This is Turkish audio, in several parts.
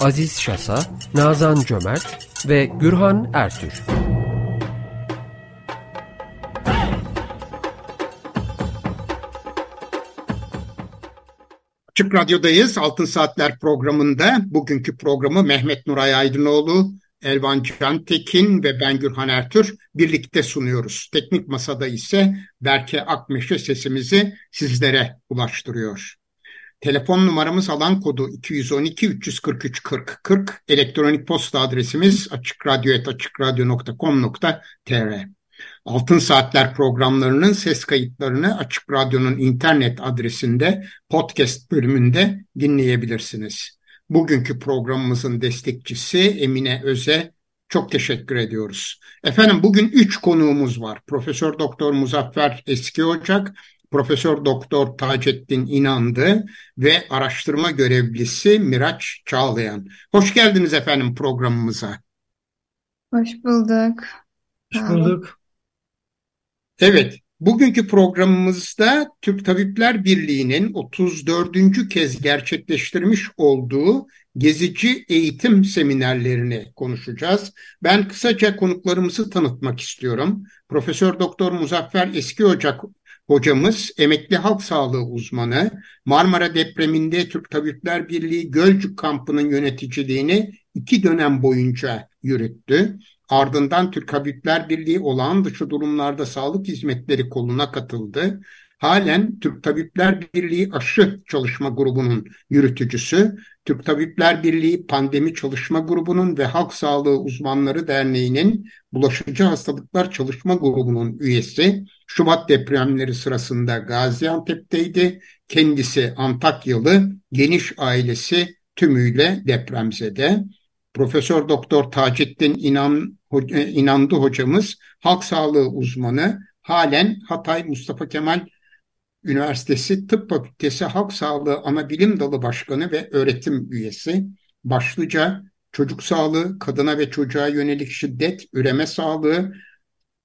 Aziz Şasa, Nazan Cömert ve Gürhan Ertür. Açık Radyo'dayız. Altın Saatler programında bugünkü programı Mehmet Nuray Aydınoğlu, Elvan Cantekin ve ben Gürhan Ertür birlikte sunuyoruz. Teknik Masada ise Berke Akmeşe sesimizi sizlere ulaştırıyor. Telefon numaramız alan kodu 212 343 40 40. Elektronik posta adresimiz açıkradyo.com.tr Altın Saatler programlarının ses kayıtlarını Açık Radyo'nun internet adresinde podcast bölümünde dinleyebilirsiniz. Bugünkü programımızın destekçisi Emine Öze çok teşekkür ediyoruz. Efendim bugün üç konuğumuz var. Profesör Doktor Muzaffer Eski Ocak, Profesör Doktor Taceddin İnandı ve araştırma görevlisi Miraç Çağlayan. Hoş geldiniz efendim programımıza. Hoş bulduk. Hoş bulduk. Evet, bugünkü programımızda Türk Tabipler Birliği'nin 34. kez gerçekleştirmiş olduğu gezici eğitim seminerlerini konuşacağız. Ben kısaca konuklarımızı tanıtmak istiyorum. Profesör Doktor Muzaffer Eski Ocak hocamız emekli halk sağlığı uzmanı. Marmara depreminde Türk Tabipler Birliği Gölcük kampının yöneticiliğini iki dönem boyunca yürüttü. Ardından Türk Tabipler Birliği olağan dışı durumlarda sağlık hizmetleri koluna katıldı. Halen Türk Tabipler Birliği aşı çalışma grubunun yürütücüsü, Türk Tabipler Birliği Pandemi Çalışma Grubu'nun ve Halk Sağlığı Uzmanları Derneği'nin Bulaşıcı Hastalıklar Çalışma Grubu'nun üyesi. Şubat depremleri sırasında Gaziantep'teydi. Kendisi Antakyalı, geniş ailesi tümüyle depremzede. Profesör Doktor Taceddin İnan, İnandı hocamız halk sağlığı uzmanı. Halen Hatay Mustafa Kemal Üniversitesi Tıp Fakültesi Halk Sağlığı Anabilim Dalı Başkanı ve öğretim üyesi. Başlıca çocuk sağlığı, kadına ve çocuğa yönelik şiddet, üreme sağlığı,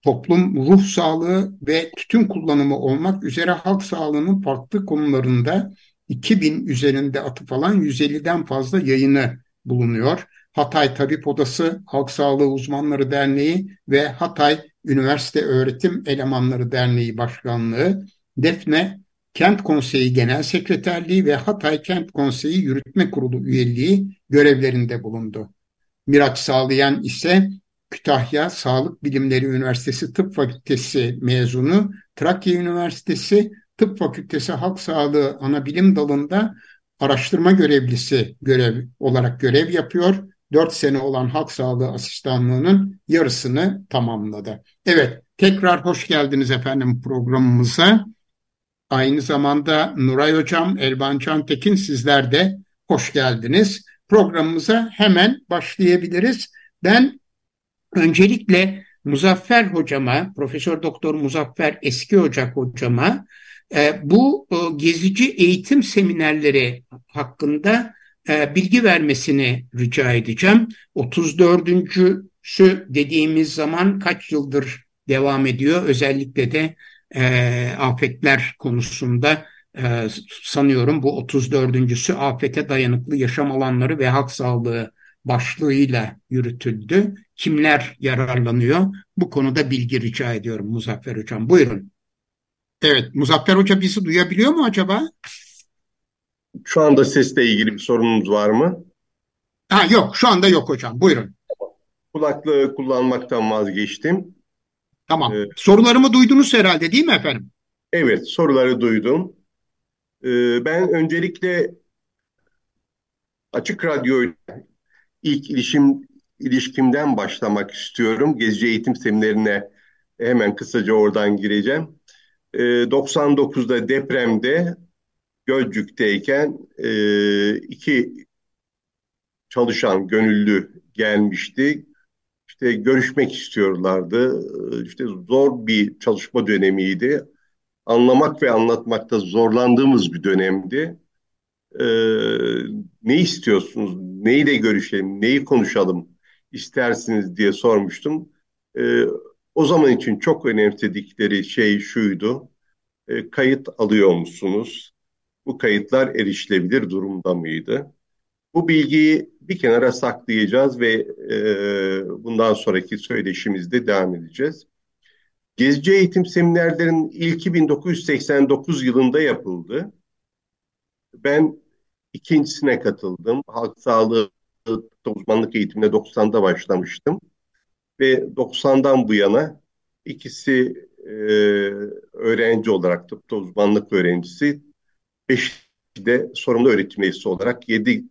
toplum ruh sağlığı ve tütün kullanımı olmak üzere halk sağlığının farklı konularında 2000 üzerinde atıf alan 150'den fazla yayını bulunuyor. Hatay Tabip Odası, Halk Sağlığı Uzmanları Derneği ve Hatay Üniversite Öğretim Elemanları Derneği Başkanlığı, Defne Kent Konseyi Genel Sekreterliği ve Hatay Kent Konseyi Yürütme Kurulu üyeliği görevlerinde bulundu. Miraç Sağlayan ise Kütahya Sağlık Bilimleri Üniversitesi Tıp Fakültesi mezunu, Trakya Üniversitesi Tıp Fakültesi Halk Sağlığı Anabilim Dalı'nda araştırma görevlisi görev olarak görev yapıyor. 4 sene olan halk sağlığı asistanlığının yarısını tamamladı. Evet, tekrar hoş geldiniz efendim programımıza. Aynı zamanda Nuray Hocam, Elvan Can Tekin sizler de hoş geldiniz. Programımıza hemen başlayabiliriz. Ben öncelikle Muzaffer hocama, Profesör Doktor Muzaffer Eski Ocak hocama e, bu e, gezici eğitim seminerleri hakkında e, bilgi vermesini rica edeceğim. 34.sü dediğimiz zaman kaç yıldır devam ediyor? Özellikle de e, afetler konusunda e, sanıyorum bu 34.sü afete dayanıklı yaşam alanları ve halk sağlığı başlığıyla yürütüldü. Kimler yararlanıyor? Bu konuda bilgi rica ediyorum Muzaffer Hocam. Buyurun. Evet, Muzaffer Hoca bizi duyabiliyor mu acaba? Şu anda sesle ilgili bir sorunumuz var mı? Ha, yok, şu anda yok hocam. Buyurun. Kulaklığı kullanmaktan vazgeçtim. Tamam. Ee, Sorularımı duydunuz herhalde değil mi efendim? Evet, soruları duydum. Ee, ben öncelikle Açık Radyo ilk ilişim, ilişkimden başlamak istiyorum. Gezici eğitim seminerine hemen kısaca oradan gireceğim. Ee, 99'da depremde Gölcük'teyken e, iki çalışan, gönüllü gelmişti. İşte görüşmek istiyorlardı. İşte zor bir çalışma dönemiydi. Anlamak ve anlatmakta zorlandığımız bir dönemdi. Ee, ne istiyorsunuz? Neyle görüşelim? Neyi konuşalım istersiniz diye sormuştum. Ee, o zaman için çok önemsedikleri şey şuydu. E, kayıt alıyor musunuz? Bu kayıtlar erişilebilir durumda mıydı? Bu bilgiyi bir kenara saklayacağız ve e, bundan sonraki söyleşimizde devam edeceğiz. Gezici eğitim seminerlerinin ilki 1989 yılında yapıldı. Ben ikincisine katıldım. Halk sağlığı uzmanlık eğitimine 90'da başlamıştım. Ve 90'dan bu yana ikisi e, öğrenci olarak tıpta uzmanlık öğrencisi, beş de sorumlu öğretim üyesi olarak yedi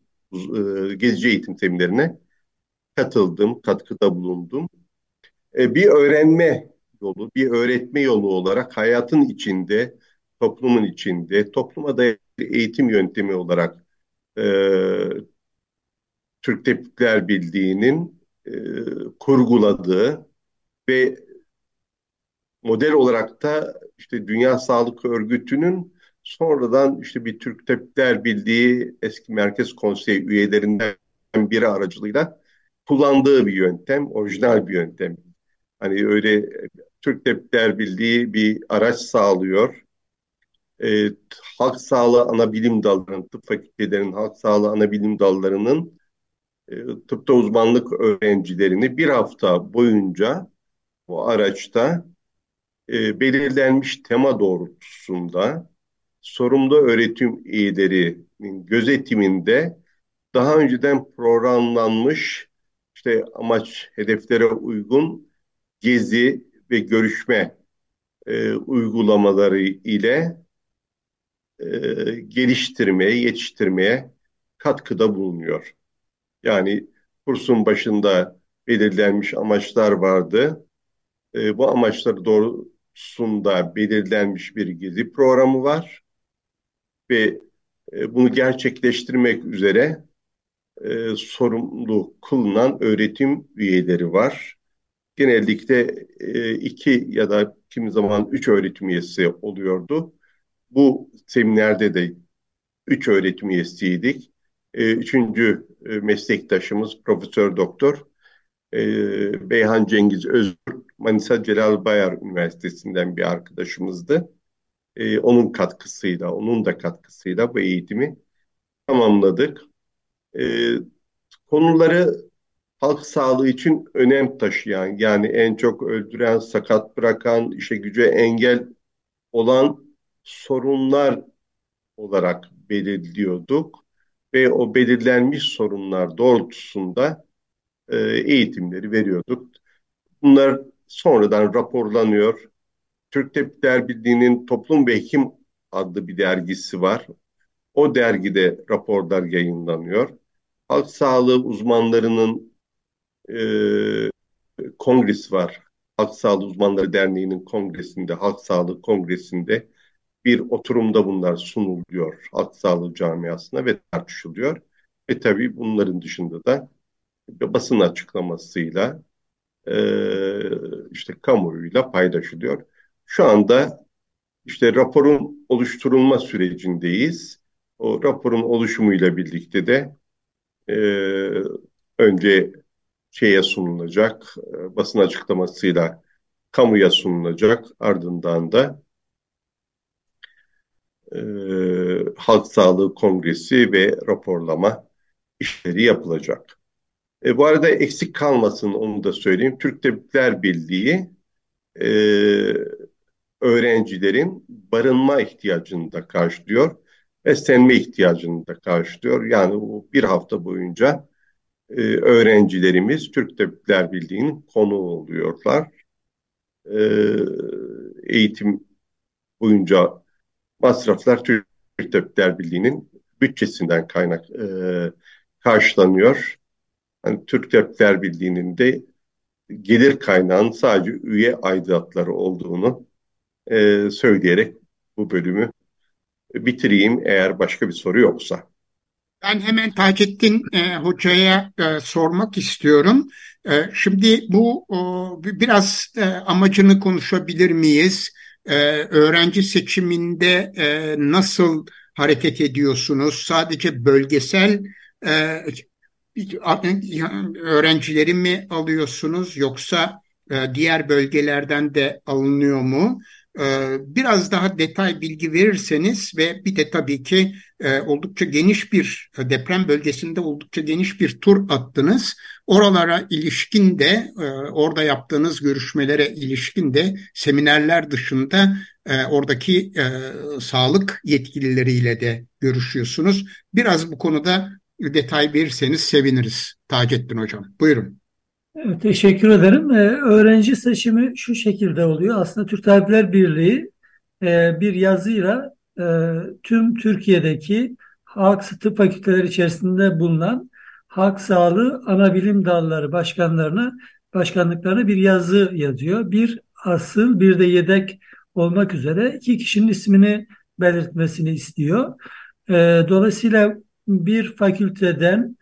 e, gezici eğitim seminerine katıldım, katkıda bulundum. E, bir öğrenme yolu, bir öğretme yolu olarak hayatın içinde, toplumun içinde, topluma dayalı eğitim yöntemi olarak e, Türk Tepkiler Birliği'nin e, kurguladığı ve model olarak da işte Dünya Sağlık Örgütü'nün sonradan işte bir Türk Tabipler Birliği eski Merkez Konseyi üyelerinden biri aracılığıyla kullandığı bir yöntem, orijinal bir yöntem. Hani öyle Türk Tabipler Birliği bir araç sağlıyor. E, halk sağlığı ana bilim dallarının, tıp fakültelerinin halk sağlığı ana bilim dallarının e, tıpta uzmanlık öğrencilerini bir hafta boyunca bu araçta e, belirlenmiş tema doğrultusunda sorumlu öğretim üyelerinin gözetiminde daha önceden programlanmış işte amaç hedeflere uygun gezi ve görüşme e, uygulamaları ile e, geliştirmeye, yetiştirmeye katkıda bulunuyor. Yani kursun başında belirlenmiş amaçlar vardı. E, bu amaçları doğrusunda belirlenmiş bir gezi programı var ve e, bunu gerçekleştirmek üzere e, sorumlu kılınan öğretim üyeleri var. Genellikle e, iki ya da kimi zaman üç öğretim üyesi oluyordu. Bu seminerde de üç öğretim üyesiydik. Üçüncü meslektaşımız Profesör Doktor Beyhan Cengiz Özgür Manisa Celal Bayar Üniversitesi'nden bir arkadaşımızdı. E, onun katkısıyla, onun da katkısıyla bu eğitimi tamamladık. E, konuları halk sağlığı için önem taşıyan, yani en çok öldüren, sakat bırakan, işe güce engel olan sorunlar olarak belirliyorduk ve o belirlenmiş sorunlar doğrultusunda e, eğitimleri veriyorduk. Bunlar sonradan raporlanıyor. Türk Tabipler Birliği'nin Toplum ve Hekim adlı bir dergisi var. O dergide raporlar yayınlanıyor. Halk sağlığı uzmanlarının e, kongresi var. Halk Sağlığı Uzmanları Derneği'nin kongresinde, Halk Sağlığı Kongresi'nde bir oturumda bunlar sunuluyor halk sağlığı camiasına ve tartışılıyor. Ve tabii bunların dışında da basın açıklamasıyla e, işte kamuoyuyla paylaşılıyor. Şu anda işte raporun oluşturulma sürecindeyiz. O raporun oluşumuyla birlikte de e, önce şeye sunulacak, e, basın açıklamasıyla kamuya sunulacak. Ardından da e, Halk Sağlığı Kongresi ve raporlama işleri yapılacak. E, bu arada eksik kalmasın onu da söyleyeyim. Türk Tabipler Birliği e, öğrencilerin barınma ihtiyacını da karşılıyor. Beslenme ihtiyacını da karşılıyor. Yani bu bir hafta boyunca e, öğrencilerimiz Türk Tabipler Birliği'nin konu oluyorlar. E, eğitim boyunca masraflar Türk Tabipler Birliği'nin bütçesinden kaynak e, karşılanıyor. Yani Türk Tabipler Birliği'nin de gelir kaynağının sadece üye aidatları olduğunu e, söyleyerek bu bölümü bitireyim eğer başka bir soru yoksa. Ben hemen Taceddin e, Hoca'ya e, sormak istiyorum. E, şimdi bu o, biraz e, amacını konuşabilir miyiz? E, öğrenci seçiminde e, nasıl hareket ediyorsunuz? Sadece bölgesel e, öğrencileri mi alıyorsunuz yoksa e, diğer bölgelerden de alınıyor mu? Ee, biraz daha detay bilgi verirseniz ve bir de tabii ki e, oldukça geniş bir e, deprem bölgesinde oldukça geniş bir tur attınız. Oralara ilişkin de e, orada yaptığınız görüşmelere ilişkin de seminerler dışında oradaki sağlık yetkilileriyle de görüşüyorsunuz. Biraz bu konuda detay verirseniz seviniriz Taceddin Hocam. Buyurun. Evet, teşekkür ederim. Ee, öğrenci seçimi şu şekilde oluyor. Aslında Türk Tabipler Birliği e, bir yazıyla e, tüm Türkiye'deki halk tıp fakülteleri içerisinde bulunan halk sağlığı ana bilim dalları başkanlarına başkanlıklarına bir yazı yazıyor. Bir asıl bir de yedek olmak üzere iki kişinin ismini belirtmesini istiyor. E, dolayısıyla bir fakülteden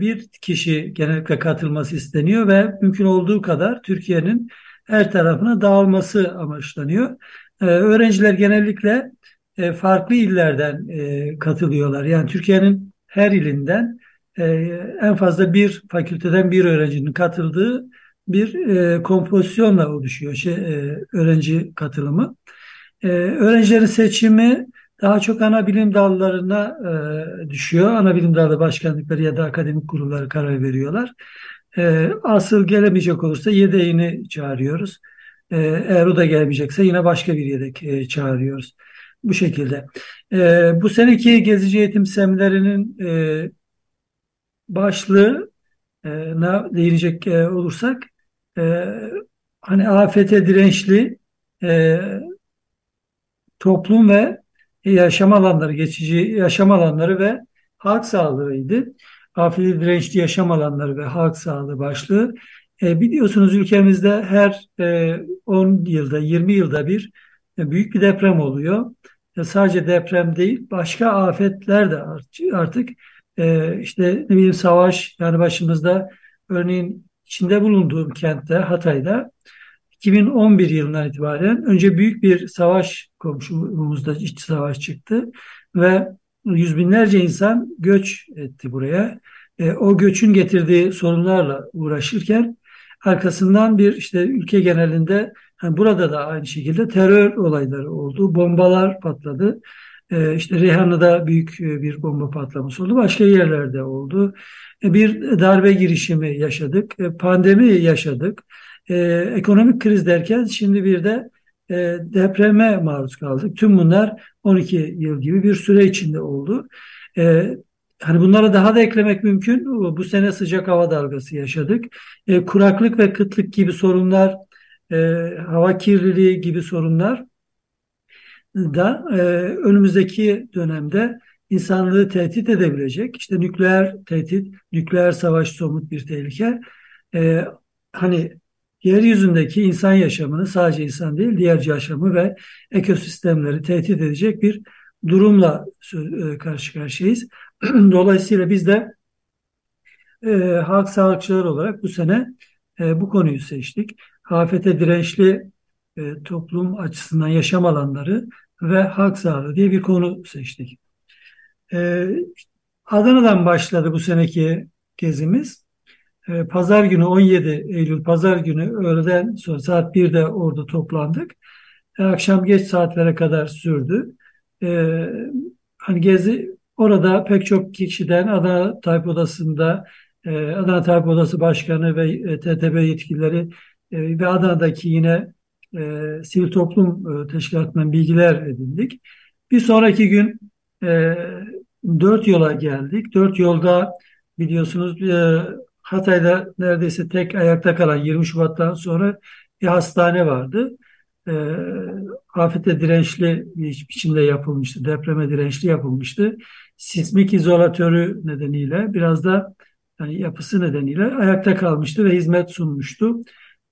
bir kişi genellikle katılması isteniyor ve mümkün olduğu kadar Türkiye'nin her tarafına dağılması amaçlanıyor. E, öğrenciler genellikle e, farklı illerden katılıyorlar. Yani Türkiye'nin her ilinden en fazla bir fakülteden bir öğrencinin katıldığı bir kompozisyonla oluşuyor şey, öğrenci katılımı. Öğrencilerin seçimi daha çok ana bilim dallarına e, düşüyor. Ana bilim dalı başkanlıkları ya da akademik kurulları karar veriyorlar. E, asıl gelemeyecek olursa yedeğini çağırıyoruz. E, eğer o da gelmeyecekse yine başka bir yedek e, çağırıyoruz. Bu şekilde. E, bu seneki gezici eğitim seminerinin e, başlığı ne değinecek e, olursak e, hani afete dirençli e, toplum ve yaşam alanları, geçici yaşam alanları ve halk sağlığıydı. Afili dirençli yaşam alanları ve halk sağlığı başlığı. E, biliyorsunuz ülkemizde her e, 10 yılda, 20 yılda bir e, büyük bir deprem oluyor. E, sadece deprem değil, başka afetler de artık e, işte ne bileyim savaş, yani başımızda örneğin içinde bulunduğum kentte, Hatay'da 2011 yılından itibaren önce büyük bir savaş komşumuzda iç savaş çıktı ve yüz binlerce insan göç etti buraya. E, o göçün getirdiği sorunlarla uğraşırken arkasından bir işte ülke genelinde yani burada da aynı şekilde terör olayları oldu. Bombalar patladı. E, işte Reyhanlı'da büyük e, bir bomba patlaması oldu. Başka yerlerde oldu. E, bir darbe girişimi yaşadık. E, pandemi yaşadık e, ekonomik kriz derken şimdi bir de e, depreme maruz kaldık. Tüm bunlar 12 yıl gibi bir süre içinde oldu. E, hani bunlara daha da eklemek mümkün. Bu sene sıcak hava dalgası yaşadık. E, kuraklık ve kıtlık gibi sorunlar, e, hava kirliliği gibi sorunlar da e, önümüzdeki dönemde insanlığı tehdit edebilecek. İşte nükleer tehdit, nükleer savaş somut bir tehlike. E, hani yeryüzündeki insan yaşamını sadece insan değil diğer yaşamı ve ekosistemleri tehdit edecek bir durumla e, karşı karşıyayız. Dolayısıyla biz de e, halk sağlıkçıları olarak bu sene e, bu konuyu seçtik. Afete dirençli e, toplum açısından yaşam alanları ve halk sağlığı diye bir konu seçtik. E, Adana'dan başladı bu seneki gezimiz. Ee, pazar günü 17 Eylül Pazar günü öğleden sonra saat 1'de orada toplandık. E, akşam geç saatlere kadar sürdü. Ee, hani gezi orada pek çok kişiden Adana Tayyip Odası'nda e, Adana Tayyip Odası Başkanı ve e, TTB yetkilileri ve Adana'daki yine sivil toplum teşkilatından bilgiler edindik. Bir sonraki gün dört yola geldik. Dört yolda biliyorsunuz Hatay'da neredeyse tek ayakta kalan 20 Şubat'tan sonra bir hastane vardı. E, afete dirençli bir biçimde yapılmıştı. Depreme dirençli yapılmıştı. Sismik izolatörü nedeniyle biraz da yani yapısı nedeniyle ayakta kalmıştı ve hizmet sunmuştu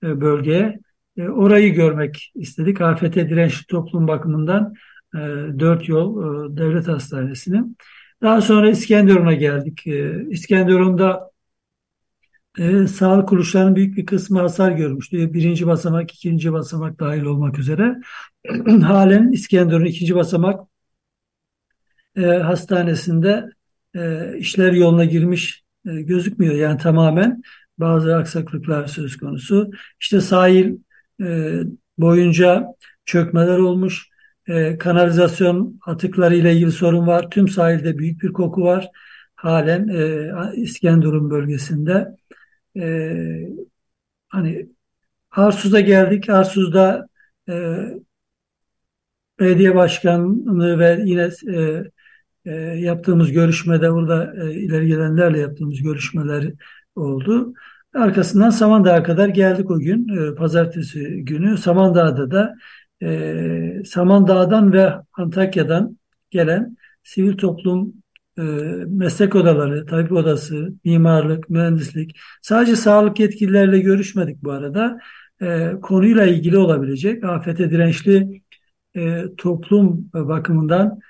e, bölgeye. E, orayı görmek istedik. Afete dirençli toplum bakımından e, dört yol e, devlet hastanesinin. Daha sonra İskenderun'a geldik. E, İskenderun'da e, sağlık kuruluşlarının büyük bir kısmı hasar görmüştü. Birinci basamak, ikinci basamak dahil olmak üzere. Halen İskenderun ikinci basamak e, hastanesinde e, işler yoluna girmiş e, gözükmüyor. Yani tamamen bazı aksaklıklar söz konusu. İşte sahil e, boyunca çökmeler olmuş. E, kanalizasyon atıkları ile ilgili sorun var. Tüm sahilde büyük bir koku var. Halen e, İskenderun bölgesinde. E, hani Arsuz'a geldik. Arsuz'da e, belediye başkanlığı ve yine e, e, yaptığımız görüşmede burada e, ileri gelenlerle yaptığımız görüşmeler oldu. Arkasından Samandağ'a kadar geldik o gün, e, pazartesi günü. Samandağ'da da e, Samandağ'dan ve Antakya'dan gelen sivil toplum e, meslek odaları, tabip odası, mimarlık, mühendislik, sadece sağlık yetkililerle görüşmedik bu arada. E, konuyla ilgili olabilecek afete dirençli e, toplum bakımından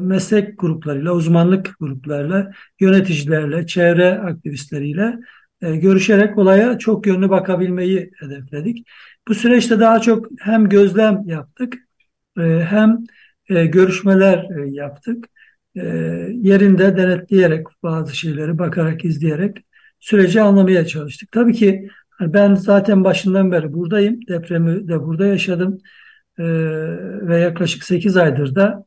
meslek gruplarıyla, uzmanlık gruplarıyla, yöneticilerle, çevre aktivistleriyle görüşerek olaya çok yönlü bakabilmeyi hedefledik. Bu süreçte daha çok hem gözlem yaptık hem görüşmeler yaptık. E, yerinde denetleyerek bazı şeyleri bakarak, izleyerek süreci anlamaya çalıştık. Tabii ki hani ben zaten başından beri buradayım. Depremi de burada yaşadım. E, ve yaklaşık 8 aydır da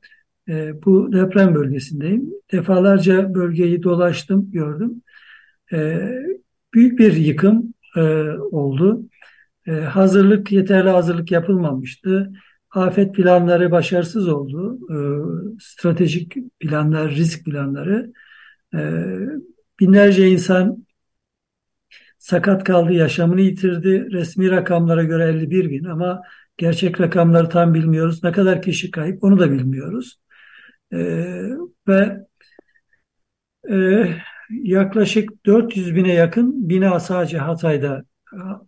e, bu deprem bölgesindeyim. Defalarca bölgeyi dolaştım, gördüm. Büyük bir yıkım oldu. Hazırlık, yeterli hazırlık yapılmamıştı. Afet planları başarısız oldu. E, stratejik planlar, risk planları. E, binlerce insan sakat kaldı, yaşamını yitirdi. Resmi rakamlara göre 51 bin ama gerçek rakamları tam bilmiyoruz. Ne kadar kişi kayıp onu da bilmiyoruz. E, ve e, yaklaşık 400 bine yakın bina sadece Hatay'da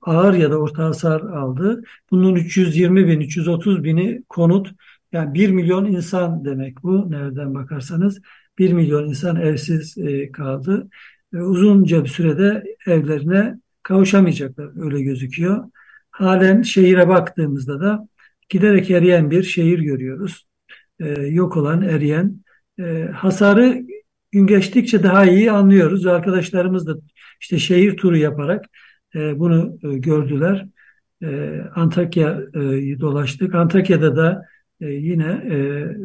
ağır ya da orta hasar aldı. Bunun 320 bin, 330 bini konut. Yani 1 milyon insan demek bu. Nereden bakarsanız 1 milyon insan evsiz e, kaldı. E, uzunca bir sürede evlerine kavuşamayacaklar öyle gözüküyor. Halen şehire baktığımızda da giderek eriyen bir şehir görüyoruz. E, yok olan, eriyen. Hasarı gün geçtikçe daha iyi anlıyoruz. Arkadaşlarımız da işte şehir turu yaparak e, bunu e, gördüler. E, Antakya'yı dolaştık. Antakya'da da e, yine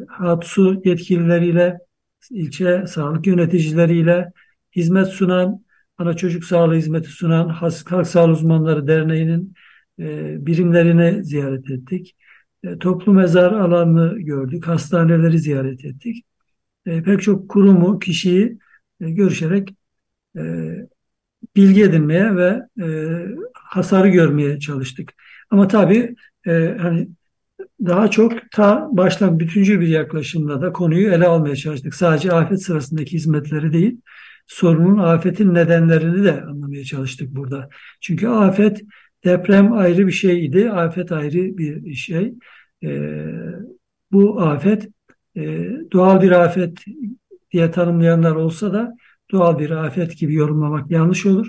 HATSU yetkilileriyle, ilçe sağlık yöneticileriyle hizmet sunan, ana çocuk sağlığı hizmeti sunan Halk Sağlığı Uzmanları Derneği'nin e, birimlerini ziyaret ettik. Toplu mezar alanını gördük, hastaneleri ziyaret ettik. Pek çok kurumu, kişiyi görüşerek bilgi edinmeye ve e, hasarı görmeye çalıştık. Ama tabii e, hani daha çok ta baştan bütüncül bir yaklaşımla da konuyu ele almaya çalıştık. Sadece afet sırasındaki hizmetleri değil, sorunun afetin nedenlerini de anlamaya çalıştık burada. Çünkü afet deprem ayrı bir şeydi, afet ayrı bir şey. E, bu afet e, doğal bir afet diye tanımlayanlar olsa da doğal bir afet gibi yorumlamak yanlış olur.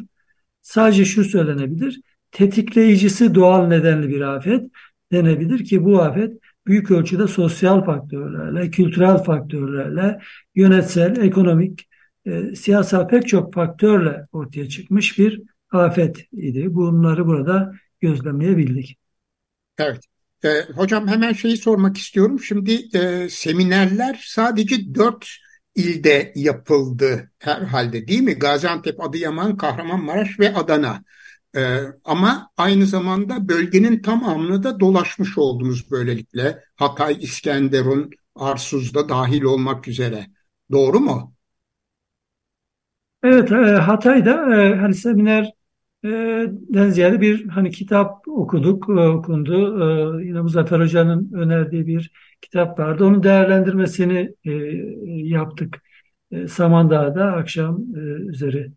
Sadece şu söylenebilir. Tetikleyicisi doğal nedenli bir afet denebilir ki bu afet büyük ölçüde sosyal faktörlerle, kültürel faktörlerle, yönetsel, ekonomik, e, siyasal pek çok faktörle ortaya çıkmış bir afet idi. Bunları burada gözlemleyebildik. Evet. E, hocam hemen şeyi sormak istiyorum. Şimdi e, seminerler sadece dört ilde yapıldı herhalde değil mi? Gaziantep, Adıyaman, Kahramanmaraş ve Adana. Ee, ama aynı zamanda bölgenin tamamını da dolaşmış oldunuz böylelikle. Hatay, İskenderun, Arsuz'da dahil olmak üzere. Doğru mu? Evet, e, Hatay'da e, hani seminer den ziyade bir hani kitap okuduk, okundu. Yine Muzaffer Hoca'nın önerdiği bir kitap vardı. Onun değerlendirmesini yaptık. Samandağ'da akşam üzeri.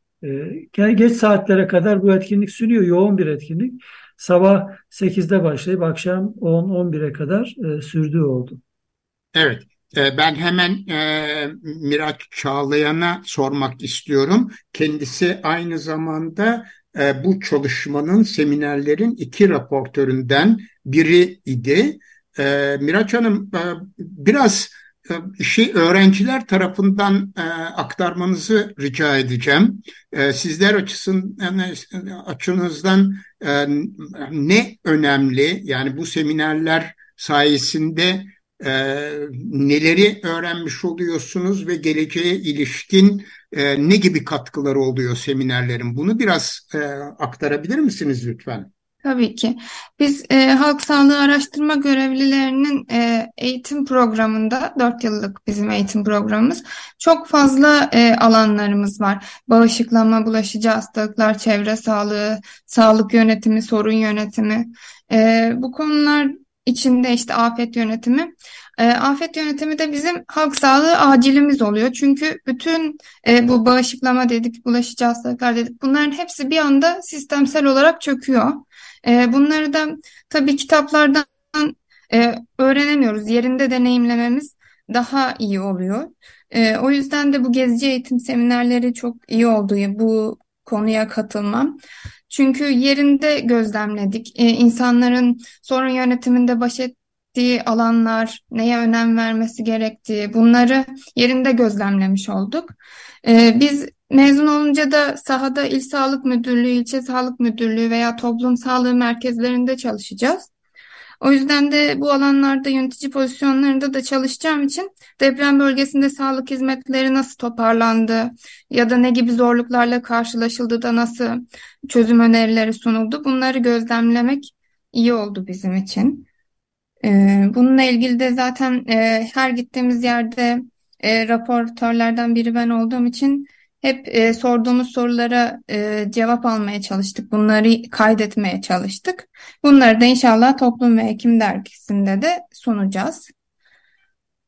Geç saatlere kadar bu etkinlik sürüyor. Yoğun bir etkinlik. Sabah 8'de başlayıp akşam 10-11'e kadar sürdüğü oldu. Evet. ben hemen e, Miraç Çağlayan'a sormak istiyorum. Kendisi aynı zamanda e, bu çalışmanın, seminerlerin iki raportöründen biri idi. E, Miraç Hanım e, biraz e, şey öğrenciler tarafından e, aktarmanızı rica edeceğim. E, sizler açısından açınızdan e, ne önemli? Yani bu seminerler sayesinde e, neleri öğrenmiş oluyorsunuz ve geleceğe ilişkin e, ne gibi katkıları oluyor seminerlerin? Bunu biraz e, aktarabilir misiniz lütfen? Tabii ki. Biz e, halk sağlığı araştırma görevlilerinin e, eğitim programında, 4 yıllık bizim eğitim programımız, çok fazla e, alanlarımız var. Bağışıklama, bulaşıcı hastalıklar, çevre sağlığı, sağlık yönetimi, sorun yönetimi. E, bu konular içinde işte afet yönetimi. E, afet yönetimi de bizim halk sağlığı acilimiz oluyor. Çünkü bütün e, bu bağışıklama dedik, bulaşıcı hastalıklar dedik bunların hepsi bir anda sistemsel olarak çöküyor. E, bunları da tabii kitaplardan e, öğrenemiyoruz. Yerinde deneyimlememiz daha iyi oluyor. E, o yüzden de bu gezici eğitim seminerleri çok iyi oldu bu konuya katılmam. Çünkü yerinde gözlemledik. E, insanların sorun yönetiminde baş ettiği alanlar, neye önem vermesi gerektiği bunları yerinde gözlemlemiş olduk. E, biz Mezun olunca da sahada İl Sağlık Müdürlüğü, ilçe Sağlık Müdürlüğü veya toplum sağlığı merkezlerinde çalışacağız. O yüzden de bu alanlarda yönetici pozisyonlarında da çalışacağım için deprem bölgesinde sağlık hizmetleri nasıl toparlandı ya da ne gibi zorluklarla karşılaşıldı da nasıl çözüm önerileri sunuldu bunları gözlemlemek iyi oldu bizim için. Ee, bununla ilgili de zaten e, her gittiğimiz yerde e, raportörlerden biri ben olduğum için hep e, sorduğumuz sorulara e, cevap almaya çalıştık. Bunları kaydetmeye çalıştık. Bunları da inşallah Toplum ve Hekim dergisinde de sunacağız.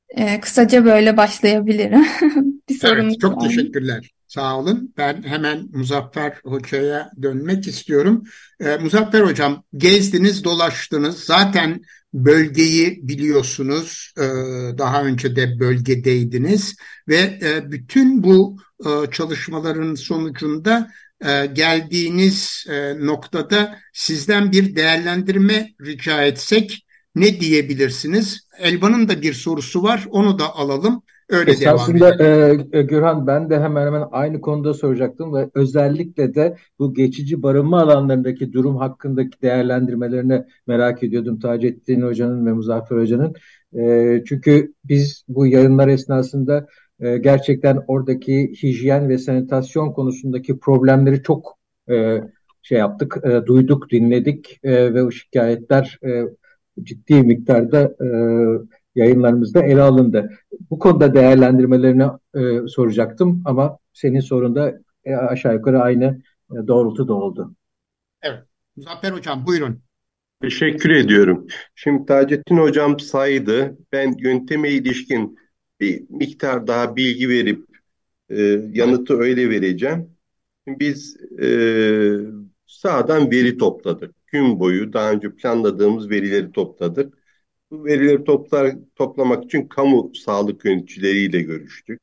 E, kısaca böyle başlayabilirim. Bir sorunuz evet, çok var teşekkürler. Sağ olun. Ben hemen Muzaffer Hoca'ya dönmek istiyorum. Ee, Muzaffer Hocam gezdiniz, dolaştınız. Zaten bölgeyi biliyorsunuz. Ee, daha önce de bölgedeydiniz ve e, bütün bu e, çalışmaların sonucunda e, geldiğiniz e, noktada sizden bir değerlendirme rica etsek ne diyebilirsiniz? Elvan'ın da bir sorusu var, onu da alalım. Öyle Esasında devam e, Gürhan ben de hemen hemen aynı konuda soracaktım ve özellikle de bu geçici barınma alanlarındaki durum hakkındaki değerlendirmelerini merak ediyordum Taceddin Hoca'nın ve Muzaffer Hoca'nın. E, çünkü biz bu yayınlar esnasında e, gerçekten oradaki hijyen ve sanitasyon konusundaki problemleri çok e, şey yaptık, e, duyduk, dinledik e, ve o şikayetler e, ciddi miktarda e, yayınlarımızda ele alındı. Bu konuda değerlendirmelerini e, soracaktım ama senin sorunda e, aşağı yukarı aynı e, doğrultuda oldu. Evet. Muzaffer Hocam buyurun. Teşekkür ediyorum. Şimdi Taceddin Hocam saydı. Ben yönteme ilişkin bir miktar daha bilgi verip e, yanıtı öyle vereceğim. Biz e, sağdan veri topladık. Gün boyu daha önce planladığımız verileri topladık. Verileri toplar, toplamak için kamu sağlık yöneticileriyle görüştük.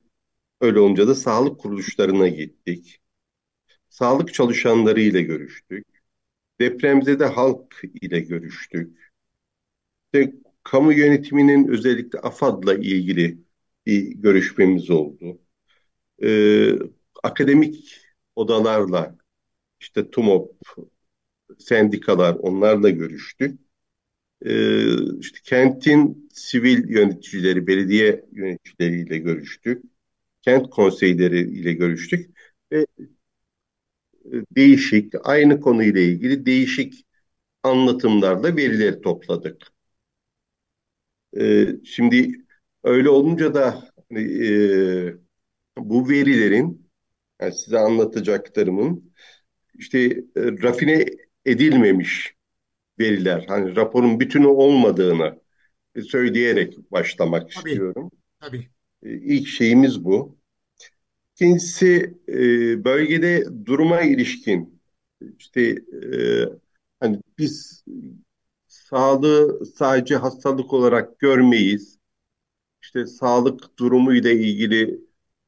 Öyle olunca da sağlık kuruluşlarına gittik. Sağlık çalışanlarıyla görüştük. Depremde de halk ile görüştük. İşte kamu yönetiminin özellikle AFAD'la ilgili bir görüşmemiz oldu. Ee, akademik odalarla işte TUMOP, sendikalar onlarla görüştük. Ee, işte kentin sivil yöneticileri, belediye yöneticileriyle görüştük. Kent konseyleri ile görüştük ve e, değişik, aynı konuyla ilgili değişik anlatımlarla verileri topladık. Ee, şimdi Öyle olunca da e, bu verilerin yani size anlatacaklarımın işte e, rafine edilmemiş veriler. Hani raporun bütünü olmadığını söyleyerek başlamak tabii, istiyorum. Tabii. E, ilk şeyimiz bu. İkincisi e, bölgede duruma ilişkin işte e, hani biz sağlığı sadece hastalık olarak görmeyiz işte sağlık durumu ile ilgili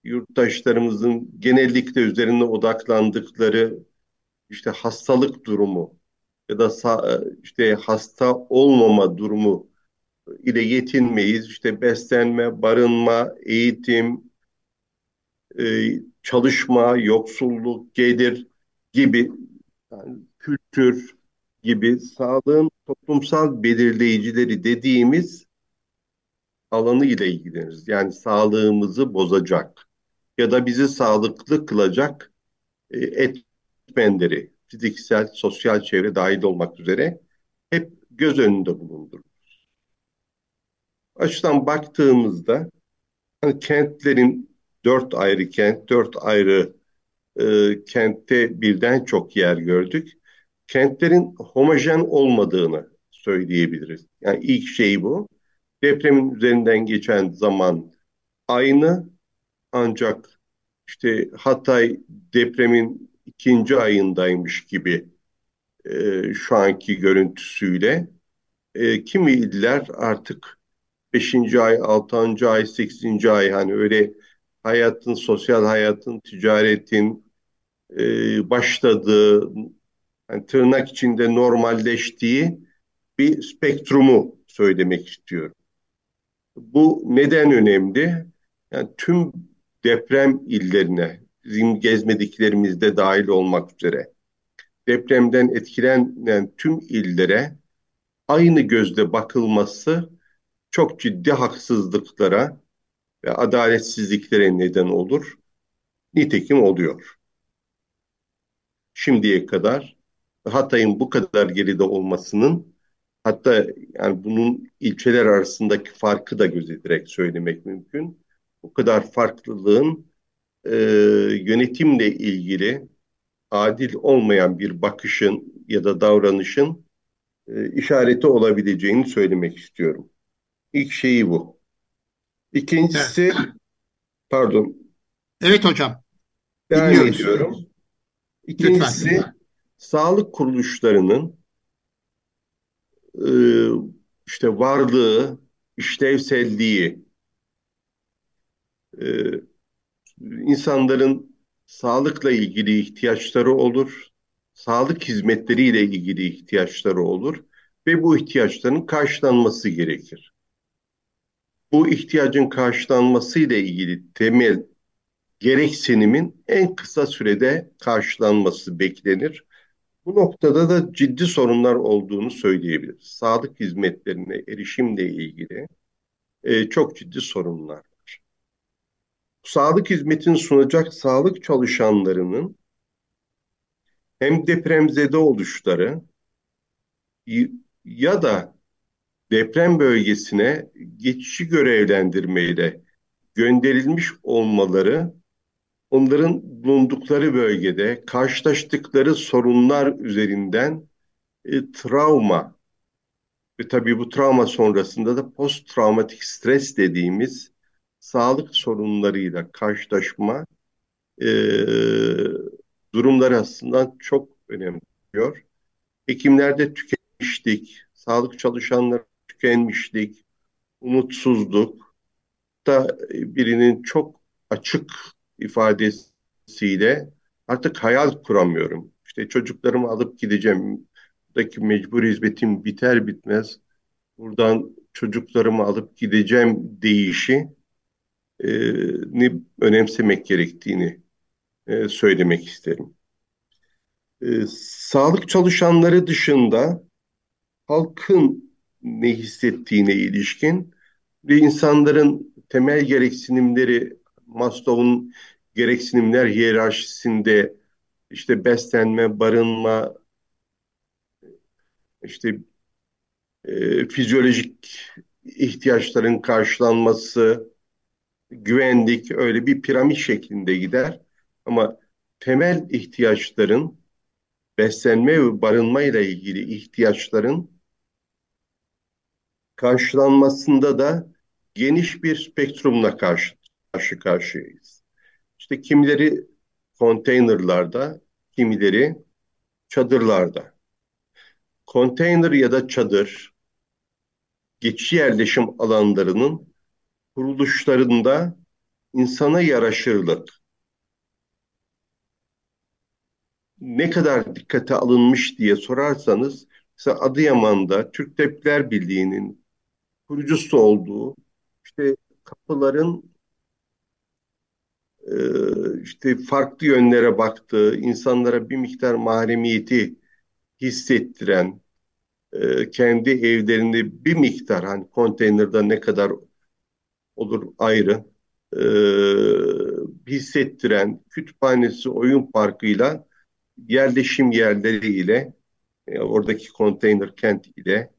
yurttaşlarımızın genellikle üzerine odaklandıkları işte hastalık durumu ya da işte hasta olmama durumu ile yetinmeyiz. İşte beslenme, barınma, eğitim, e, çalışma, yoksulluk, gelir gibi yani kültür gibi sağlığın toplumsal belirleyicileri dediğimiz alanı ile ilgileniriz. Yani sağlığımızı bozacak ya da bizi sağlıklı kılacak e, etmenleri, fiziksel, sosyal çevre dahil olmak üzere hep göz önünde bulundururuz. Açıdan baktığımızda hani kentlerin dört ayrı kent, dört ayrı e, kentte birden çok yer gördük. Kentlerin homojen olmadığını söyleyebiliriz. Yani ilk şey bu. Depremin üzerinden geçen zaman aynı ancak işte Hatay depremin ikinci ayındaymış gibi e, şu anki görüntüsüyle e, kimi iller artık beşinci ay, altıncı ay, sekizinci ay hani öyle hayatın, sosyal hayatın, ticaretin e, başladığı, yani tırnak içinde normalleştiği bir spektrumu söylemek istiyorum. Bu neden önemli? Yani tüm deprem illerine, bizim gezmediklerimizde dahil olmak üzere depremden etkilenen tüm illere aynı gözle bakılması çok ciddi haksızlıklara ve adaletsizliklere neden olur. Nitekim oluyor. Şimdiye kadar Hatay'ın bu kadar geride olmasının hatta yani bunun ilçeler arasındaki farkı da gözetilerek söylemek mümkün. Bu kadar farklılığın e, yönetimle ilgili adil olmayan bir bakışın ya da davranışın e, işareti olabileceğini söylemek istiyorum. İlk şeyi bu. İkincisi, evet. pardon. Evet hocam. Devam Dinliyoruz. ediyorum. İkincisi, Lütfen. sağlık kuruluşlarının e, işte varlığı, işlevselliği, e, insanların sağlıkla ilgili ihtiyaçları olur, sağlık hizmetleriyle ilgili ihtiyaçları olur ve bu ihtiyaçların karşılanması gerekir. Bu ihtiyacın karşılanması ile ilgili temel gereksinimin en kısa sürede karşılanması beklenir. Bu noktada da ciddi sorunlar olduğunu söyleyebiliriz. Sağlık hizmetlerine erişimle ilgili e, çok ciddi sorunlar. Sağlık hizmetini sunacak sağlık çalışanlarının hem depremzede oluşları ya da deprem bölgesine geçici görevlendirmeyle gönderilmiş olmaları onların bulundukları bölgede karşılaştıkları sorunlar üzerinden e, travma ve tabii bu travma sonrasında da post travmatik stres dediğimiz sağlık sorunlarıyla karşılaşma e, durumları aslında çok önemli diyor. Hekimlerde tükenmişlik, sağlık çalışanları tükenmişlik, umutsuzluk da birinin çok açık ifadesiyle artık hayal kuramıyorum. İşte çocuklarımı alıp gideceğim. Buradaki mecbur hizmetim biter bitmez. Buradan çocuklarımı alıp gideceğim deyişi ni önemsemek gerektiğini e, söylemek isterim. E, sağlık çalışanları dışında halkın ne hissettiğine ilişkin ve insanların temel gereksinimleri Maslow'un gereksinimler hiyerarşisinde işte beslenme, barınma, işte e, fizyolojik ihtiyaçların karşılanması, güvenlik öyle bir piramit şeklinde gider. Ama temel ihtiyaçların beslenme ve barınma ile ilgili ihtiyaçların karşılanmasında da geniş bir spektrumla karşı, karşı karşıyayız. İşte kimileri konteynerlarda, kimileri çadırlarda. Konteyner ya da çadır geçici yerleşim alanlarının kuruluşlarında insana yaraşırlık ne kadar dikkate alınmış diye sorarsanız mesela Adıyaman'da Türk Tabipler Birliği'nin kurucusu olduğu işte kapıların e, işte farklı yönlere baktığı, insanlara bir miktar mahremiyeti hissettiren, e, kendi evlerinde bir miktar hani konteynerde ne kadar olur ayrı e, hissettiren kütüphanesi, oyun parkıyla yerleşim yerleriyle e, oradaki konteyner kent ile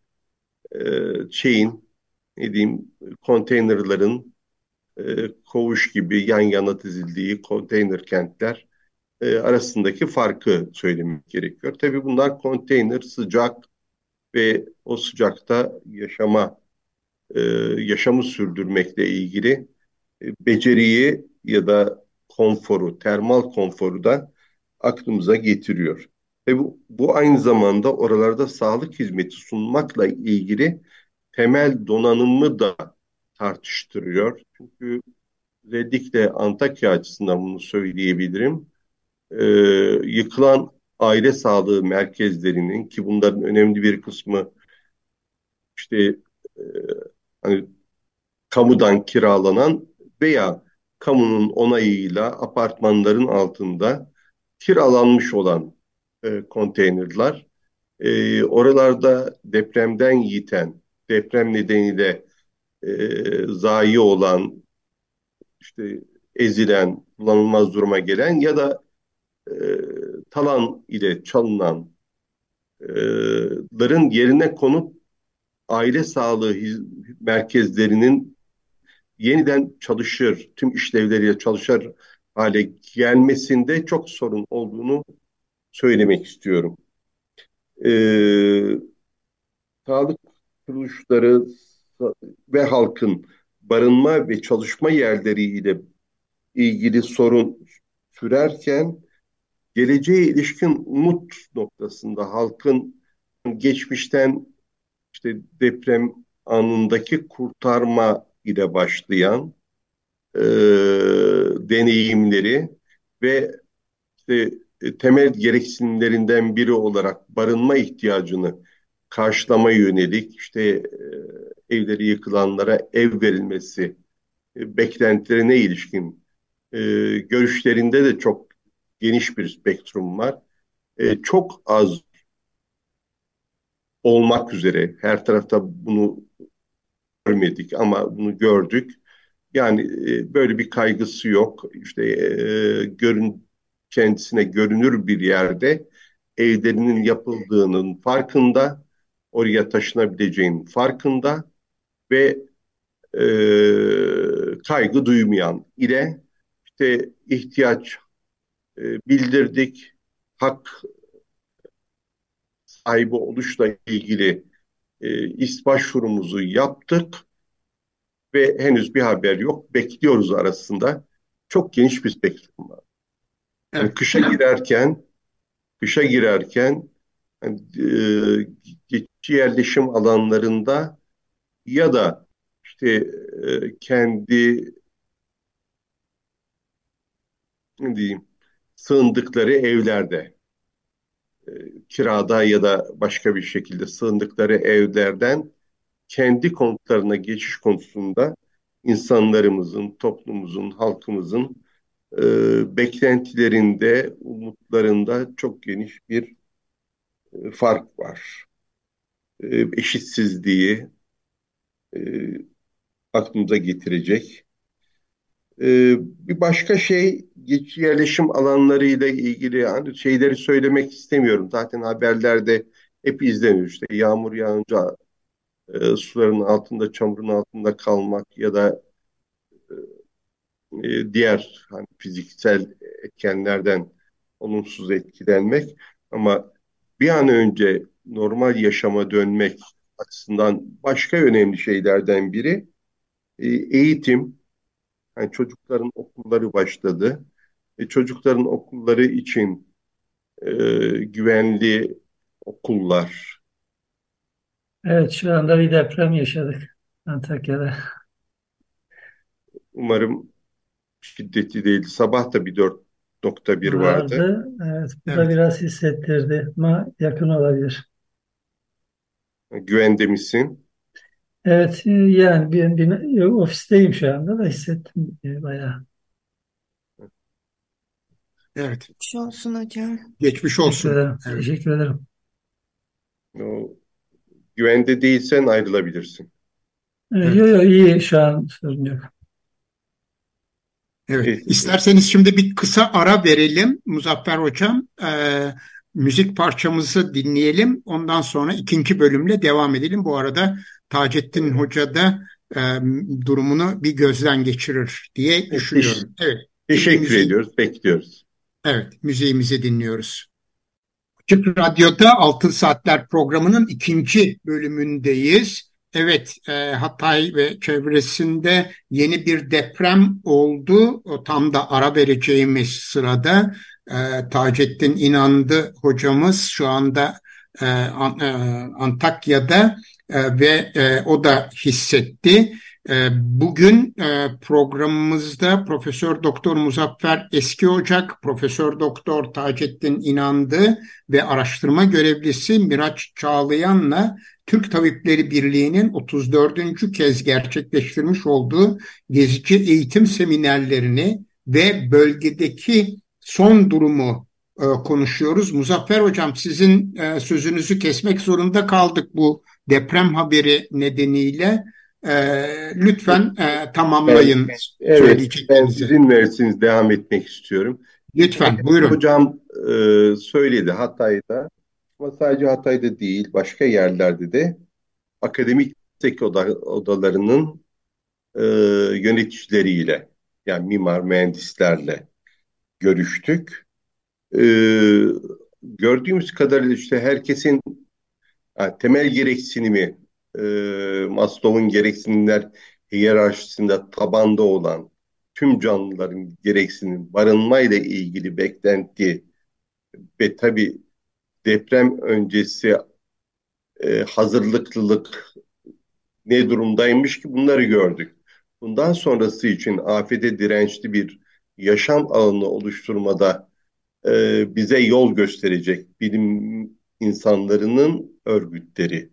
e, şeyin ne diyeyim konteynerların e, koğuş gibi yan yana dizildiği konteyner kentler e, arasındaki farkı söylemek gerekiyor. Tabii bunlar konteyner sıcak ve o sıcakta yaşama e, yaşamı sürdürmekle ilgili e, beceriyi ya da konforu, termal konforu da aklımıza getiriyor. Ve bu, bu aynı zamanda oralarda sağlık hizmeti sunmakla ilgili temel donanımı da tartıştırıyor. Çünkü özellikle Antakya açısından bunu söyleyebilirim. Ee, yıkılan aile sağlığı merkezlerinin ki bunların önemli bir kısmı işte e, hani kamudan kiralanan veya kamunun onayıyla apartmanların altında kiralanmış olan e, konteynerler. E, oralarda depremden yiten, deprem nedeniyle e, zayi olan, işte ezilen, kullanılmaz duruma gelen ya da e, talan ile çalınanların yerine konup aile sağlığı merkezlerinin yeniden çalışır, tüm işlevleriyle çalışır hale gelmesinde çok sorun olduğunu söylemek istiyorum. Ee, sağlık kuruluşları ve halkın barınma ve çalışma yerleriyle ilgili sorun sürerken geleceğe ilişkin umut noktasında halkın geçmişten işte deprem anındaki kurtarma ile başlayan e, deneyimleri ve işte e, temel gereksinimlerinden biri olarak barınma ihtiyacını karşılama yönelik işte e, evleri yıkılanlara ev verilmesi e, beklentilerine ilişkin e, görüşlerinde de çok geniş bir spektrum var. E, çok az olmak üzere her tarafta bunu görmedik ama bunu gördük. Yani e, böyle bir kaygısı yok. İşte e, görün kendisine görünür bir yerde evlerinin yapıldığının farkında, oraya taşınabileceğinin farkında ve e, kaygı duymayan ile işte ihtiyaç e, bildirdik, hak sahibi oluşla ilgili e, is başvurumuzu yaptık ve henüz bir haber yok. Bekliyoruz arasında. Çok geniş bir spektrum var. Yani evet. kışa girerken kışa girerken yani, e, geçici yerleşim alanlarında ya da işte e, kendi ne diyeyim sığındıkları evlerde e, kirada ya da başka bir şekilde sığındıkları evlerden kendi konutlarına geçiş konusunda insanlarımızın, toplumumuzun, halkımızın e, beklentilerinde, umutlarında çok geniş bir e, fark var. E, eşitsizliği e, aklımıza getirecek. E, bir başka şey yerleşim alanlarıyla ilgili yani şeyleri söylemek istemiyorum. Zaten haberlerde hep izleniyor. İşte yağmur yağınca e, suların altında, çamurun altında kalmak ya da e, diğer hani fiziksel etkenlerden olumsuz etkilenmek ama bir an önce normal yaşama dönmek açısından başka önemli şeylerden biri e, eğitim. Yani çocukların okulları başladı. E, çocukların okulları için e, güvenli okullar. Evet şu anda bir deprem yaşadık Antakya'da. Umarım şiddetli değildi. Sabah da bir 4.1 vardı. Vardı. Evet, bu da Evet. biraz hissettirdi ama yakın olabilir. Güvende misin? Evet, e, yani bir, bir- ofisteyim şu anda da hissettim e, bayağı. Evet. Geçmiş olsun hocam. Geçmiş Teşekkür olsun. ederim. Evet. Teşekkür ederim. O, güvende değilsen ayrılabilirsin. E, Evet. Yo yo iyi şu an sorun yok. Evet. Evet. İsterseniz şimdi bir kısa ara verelim Muzaffer Hocam. Ee, müzik parçamızı dinleyelim. Ondan sonra ikinci bölümle devam edelim. Bu arada Taceddin Hoca da e, durumunu bir gözden geçirir diye düşünüyorum. Evet. Teşekkür Müziği- ediyoruz, bekliyoruz. Evet, müziğimizi dinliyoruz. Açık Radyo'da Altın Saatler programının ikinci bölümündeyiz. Evet, e, Hatay ve çevresinde yeni bir deprem oldu. O tam da ara vereceğimiz sırada e, Taceddin İnandı hocamız şu anda e, e, Antakya'da e, ve e, o da hissetti. E, Bugün e, programımızda Profesör Doktor Muzaffer Eski Ocak, Profesör Doktor Taceddin İnandı ve araştırma görevlisi Miraç Çağlayan'la Türk Tabipleri Birliği'nin 34. kez gerçekleştirmiş olduğu gezici eğitim seminerlerini ve bölgedeki son durumu e, konuşuyoruz. Muzaffer Hocam sizin sözünüzü kesmek zorunda kaldık bu deprem haberi nedeniyle. E, lütfen e, tamamlayın Evet, ben söyleyeceklerinizi. izin verirseniz devam etmek istiyorum. Lütfen buyurun. Hocam e, söyledi Hatay'da ama sadece Hatay'da değil başka yerlerde de akademik tek oda, odalarının e, yöneticileriyle yani mimar mühendislerle görüştük. E, gördüğümüz kadarıyla işte herkesin ha, temel gereksinimi e, Maslow'un gereksinimler hiyerarşisinde tabanda olan tüm canlıların gereksinim barınmayla ilgili beklenti ve tabii deprem öncesi e, hazırlıklılık ne durumdaymış ki bunları gördük. Bundan sonrası için afete dirençli bir yaşam alanı oluşturmada e, bize yol gösterecek bilim insanlarının örgütleri,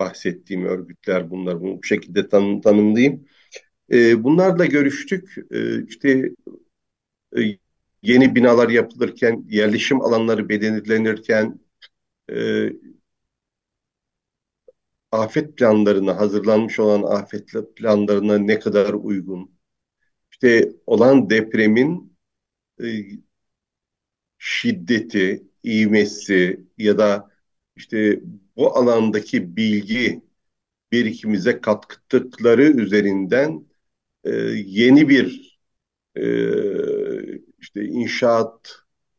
bahsettiğim örgütler bunlar, bunu bu şekilde tanım, tanımlayayım. E, bunlarla görüştük. E, işte e, yeni binalar yapılırken, yerleşim alanları belirlenirken, e, afet planlarına, hazırlanmış olan afet planlarına ne kadar uygun? İşte olan depremin e, şiddeti, ivmesi ya da işte bu alandaki bilgi birikimize katkıları üzerinden e, yeni bir e, işte inşaat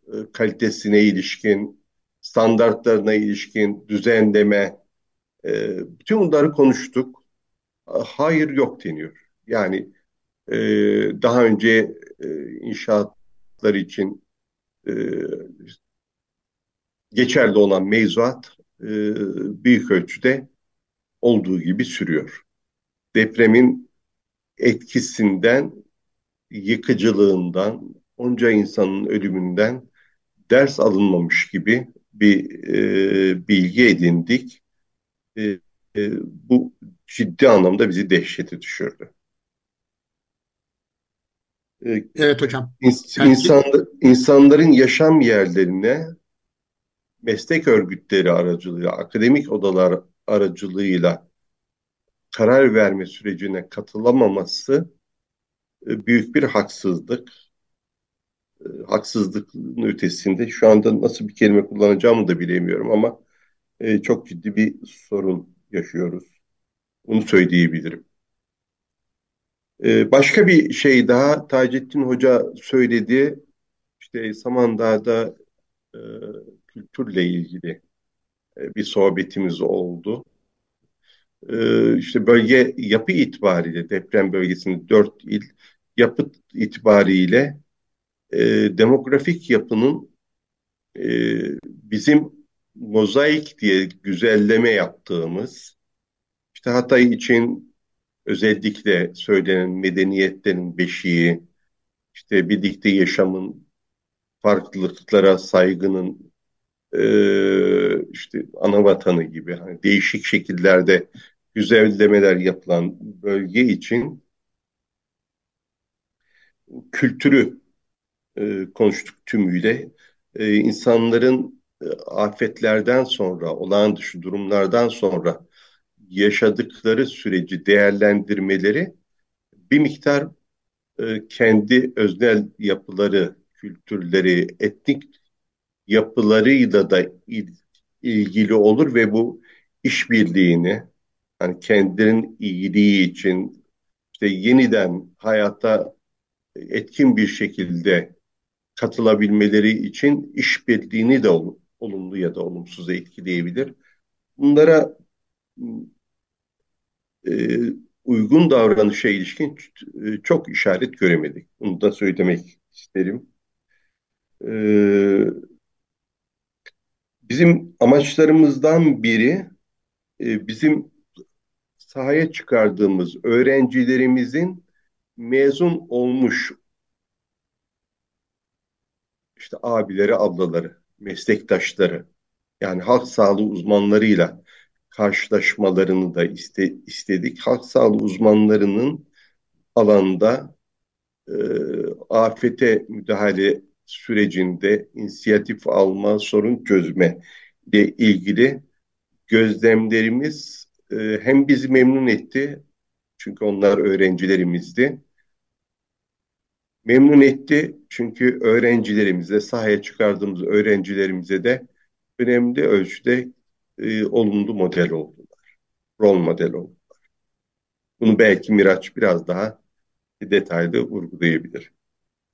e, kalitesine ilişkin, standartlarına ilişkin düzenleme, e, bütün bunları konuştuk. Hayır yok deniyor. Yani e, daha önce e, inşaatlar için e, geçerli olan mevzuat e, büyük ölçüde olduğu gibi sürüyor. Depremin etkisinden, yıkıcılığından, onca insanın ölümünden ders alınmamış gibi bir e, bilgi edindik. E, e, bu ciddi anlamda bizi dehşete düşürdü. E, Evet hocam. ins- Yani- insan, insanların yaşam yerlerine meslek örgütleri aracılığıyla, akademik odalar aracılığıyla karar verme sürecine katılamaması e, büyük bir haksızlık. E, Haksızlığın ötesinde şu anda nasıl bir kelime kullanacağımı da bilemiyorum ama e, çok ciddi bir sorun yaşıyoruz. Bunu söyleyebilirim. Başka bir şey daha Taceddin Hoca söyledi. İşte Samandağ'da kültürle ilgili e, bir sohbetimiz oldu. E, işte bölge yapı itibariyle deprem bölgesinin dört il yapı itibariyle e, demografik yapının bizim mozaik diye güzelleme yaptığımız işte Hatay için özellikle söylenen medeniyetlerin beşiği, işte birlikte yaşamın, farklılıklara saygının e, işte ana vatanı gibi hani değişik şekillerde güzellemeler yapılan bölge için kültürü e, konuştuk tümüyle. E, insanların e, afetlerden sonra, olağan dışı durumlardan sonra yaşadıkları süreci değerlendirmeleri bir miktar e, kendi öznel yapıları, kültürleri, etnik yapılarıyla da il, ilgili olur ve bu işbirliğini hani kendilerinin iyiliği için işte yeniden hayata etkin bir şekilde katılabilmeleri için işbirliğini de olumlu ya da olumsuz etkileyebilir. Bunlara e, uygun davranışa ilişkin e, çok işaret göremedik. Bunu da söylemek isterim. E, bizim amaçlarımızdan biri e, bizim sahaya çıkardığımız öğrencilerimizin mezun olmuş işte abileri, ablaları, meslektaşları yani halk sağlığı uzmanlarıyla karşılaşmalarını da iste, istedik. Halk sağlığı uzmanlarının alanda e, afete müdahale sürecinde inisiyatif alma, sorun çözme ile ilgili gözlemlerimiz e, hem bizi memnun etti çünkü onlar öğrencilerimizdi. Memnun etti çünkü öğrencilerimize, sahaya çıkardığımız öğrencilerimize de önemli ölçüde e, olumlu model oldular. Rol model oldular. Bunu belki Miraç biraz daha detaylı vurgulayabilir.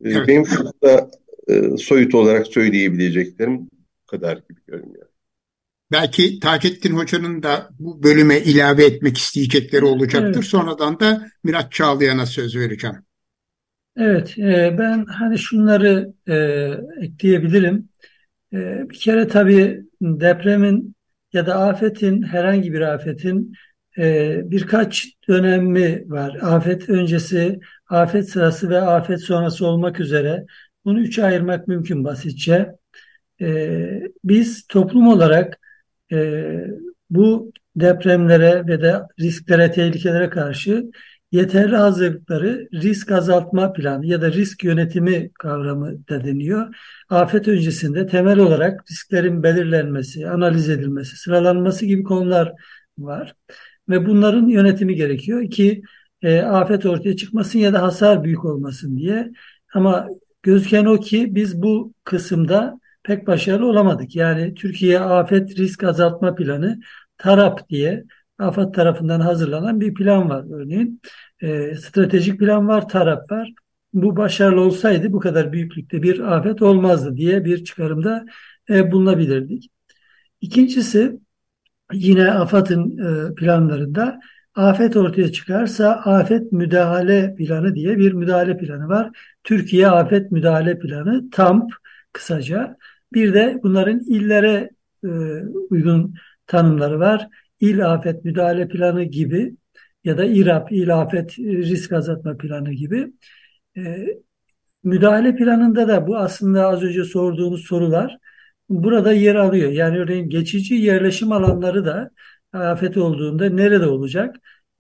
E, evet. Benim şurada e, soyut olarak söyleyebileceklerim bu kadar gibi görünüyor. Belki Taceddin Hoca'nın da bu bölüme ilave etmek isteyecekleri olacaktır. Evet. Sonradan da Miraç Çağlayan'a söz vereceğim. Evet, e, ben hani şunları e, ekleyebilirim. E, bir kere tabii depremin ya da afetin, herhangi bir afetin e, birkaç dönemi var. Afet öncesi, afet sırası ve afet sonrası olmak üzere. Bunu üçe ayırmak mümkün basitçe. E, biz toplum olarak e, bu depremlere ve de risklere, tehlikelere karşı yeterli hazırlıkları risk azaltma planı ya da risk yönetimi kavramı da deniyor. Afet öncesinde temel olarak risklerin belirlenmesi, analiz edilmesi, sıralanması gibi konular var. Ve bunların yönetimi gerekiyor ki e, afet ortaya çıkmasın ya da hasar büyük olmasın diye. Ama gözüken o ki biz bu kısımda pek başarılı olamadık. Yani Türkiye Afet Risk Azaltma Planı TARAP diye AFAD tarafından hazırlanan bir plan var örneğin. E, stratejik plan var, TARAP var. Bu başarılı olsaydı bu kadar büyüklükte bir afet olmazdı diye bir çıkarımda e, bulunabilirdik. İkincisi yine AFAD'ın e, planlarında afet ortaya çıkarsa afet müdahale planı diye bir müdahale planı var. Türkiye Afet Müdahale Planı TAMP kısaca. Bir de bunların illere e, uygun tanımları var. İl Afet Müdahale Planı gibi ya da İRAP, İl Afet Risk Azaltma Planı gibi. E, müdahale planında da bu aslında az önce sorduğunuz sorular burada yer alıyor. Yani örneğin geçici yerleşim alanları da afet olduğunda nerede olacak?